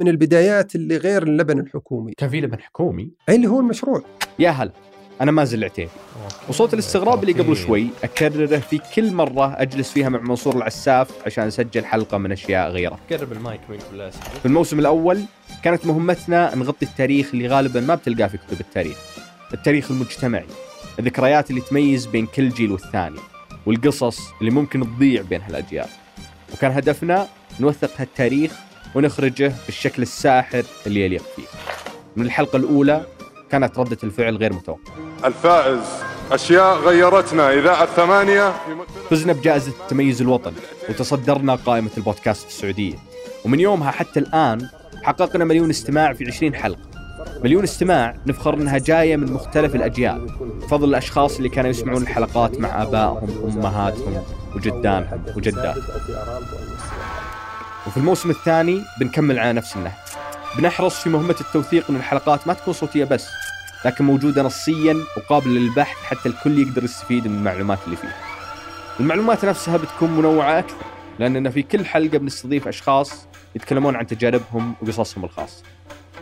من البدايات اللي غير اللبن الحكومي. كان في لبن حكومي؟ أي اللي هو المشروع. يا هلا أنا مازل العتيبي وصوت الاستغراب اللي قبل شوي أكرره في كل مرة أجلس فيها مع منصور العساف عشان أسجل حلقة من أشياء غيرة. قرب المايك وين بالله في الموسم الأول كانت مهمتنا نغطي التاريخ اللي غالبا ما بتلقاه في كتب التاريخ التاريخ المجتمعي الذكريات اللي تميز بين كل جيل والثاني والقصص اللي ممكن تضيع بين هالأجيال. وكان هدفنا نوثق هالتاريخ ونخرجه بالشكل الساحر اللي يليق فيه. من الحلقة الأولى كانت ردة الفعل غير متوقعة. الفائز أشياء غيرتنا إذاعة ثمانية فزنا بجائزة التميز الوطني وتصدرنا قائمة البودكاست السعودية. ومن يومها حتى الآن حققنا مليون استماع في 20 حلقة. مليون استماع نفخر إنها جاية من مختلف الأجيال بفضل الأشخاص اللي كانوا يسمعون الحلقات مع آبائهم وامهاتهم وجدانهم وجداتهم. وفي الموسم الثاني بنكمل على نفس النهج. بنحرص في مهمة التوثيق إن الحلقات ما تكون صوتية بس لكن موجودة نصيا وقابلة للبحث حتى الكل يقدر يستفيد من المعلومات اللي فيها المعلومات نفسها بتكون منوعة أكثر لأننا في كل حلقة بنستضيف أشخاص يتكلمون عن تجاربهم وقصصهم الخاصة.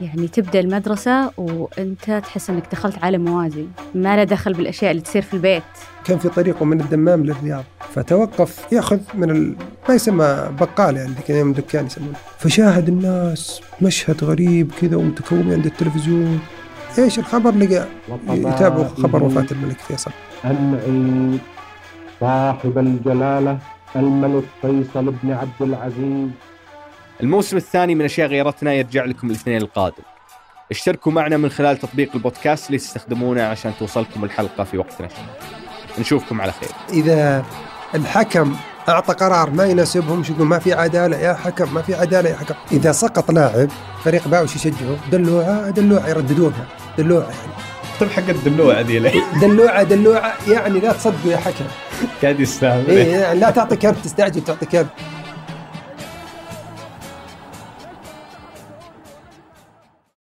يعني تبدأ المدرسة وأنت تحس أنك دخلت عالم موازي ما له دخل بالأشياء اللي تصير في البيت. كان في طريقه من الدمام للرياض فتوقف يأخذ من ال... ما يسمى بقال يعني كان يوم دكان يسمونه. فشاهد الناس مشهد غريب كذا ومتكومين عند التلفزيون. إيش الخبر؟ لقى يتابعوا خبر وفاة الملك فيصل. العيد. صاحب الجلالة الملك فيصل بن عبد العزيز. الموسم الثاني من أشياء غيرتنا يرجع لكم الاثنين القادم. اشتركوا معنا من خلال تطبيق البودكاست اللي تستخدمونه عشان توصلكم الحلقة في وقت نشر نشوفكم على خير. إذا الحكم أعطى قرار ما يناسبهم شو يقول ما في عدالة يا حكم ما في عدالة يا حكم. إذا سقط لاعب فريق باوش يشجعه دلوعة دلوعة يرددونها دلوعة يعني. طيب حق الدلوعة ذي؟ دلوعة دلوعة يعني لا تصدقوا يا حكم. قاعد يستهبل إيه يعني لا تعطي كرت تستعجل تعطي كرت.